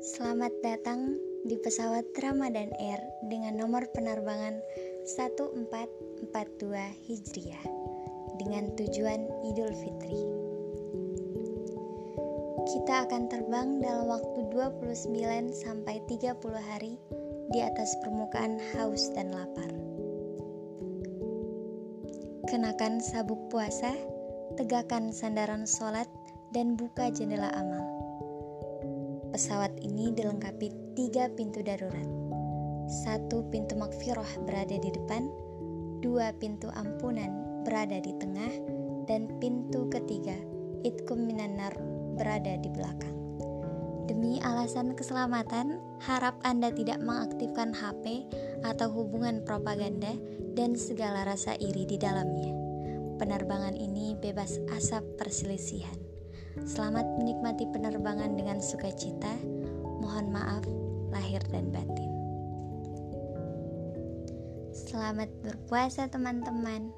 Selamat datang di pesawat Ramadan Air dengan nomor penerbangan 1442 Hijriah dengan tujuan Idul Fitri. Kita akan terbang dalam waktu 29 sampai 30 hari di atas permukaan haus dan lapar. Kenakan sabuk puasa, tegakkan sandaran sholat, dan buka jendela amal Pesawat ini dilengkapi tiga pintu darurat. Satu pintu makfiroh berada di depan, dua pintu ampunan berada di tengah, dan pintu ketiga, itkum minanar, berada di belakang. Demi alasan keselamatan, harap Anda tidak mengaktifkan HP atau hubungan propaganda dan segala rasa iri di dalamnya. Penerbangan ini bebas asap perselisihan. Selamat menikmati penerbangan dengan sukacita. Mohon maaf lahir dan batin. Selamat berpuasa, teman-teman.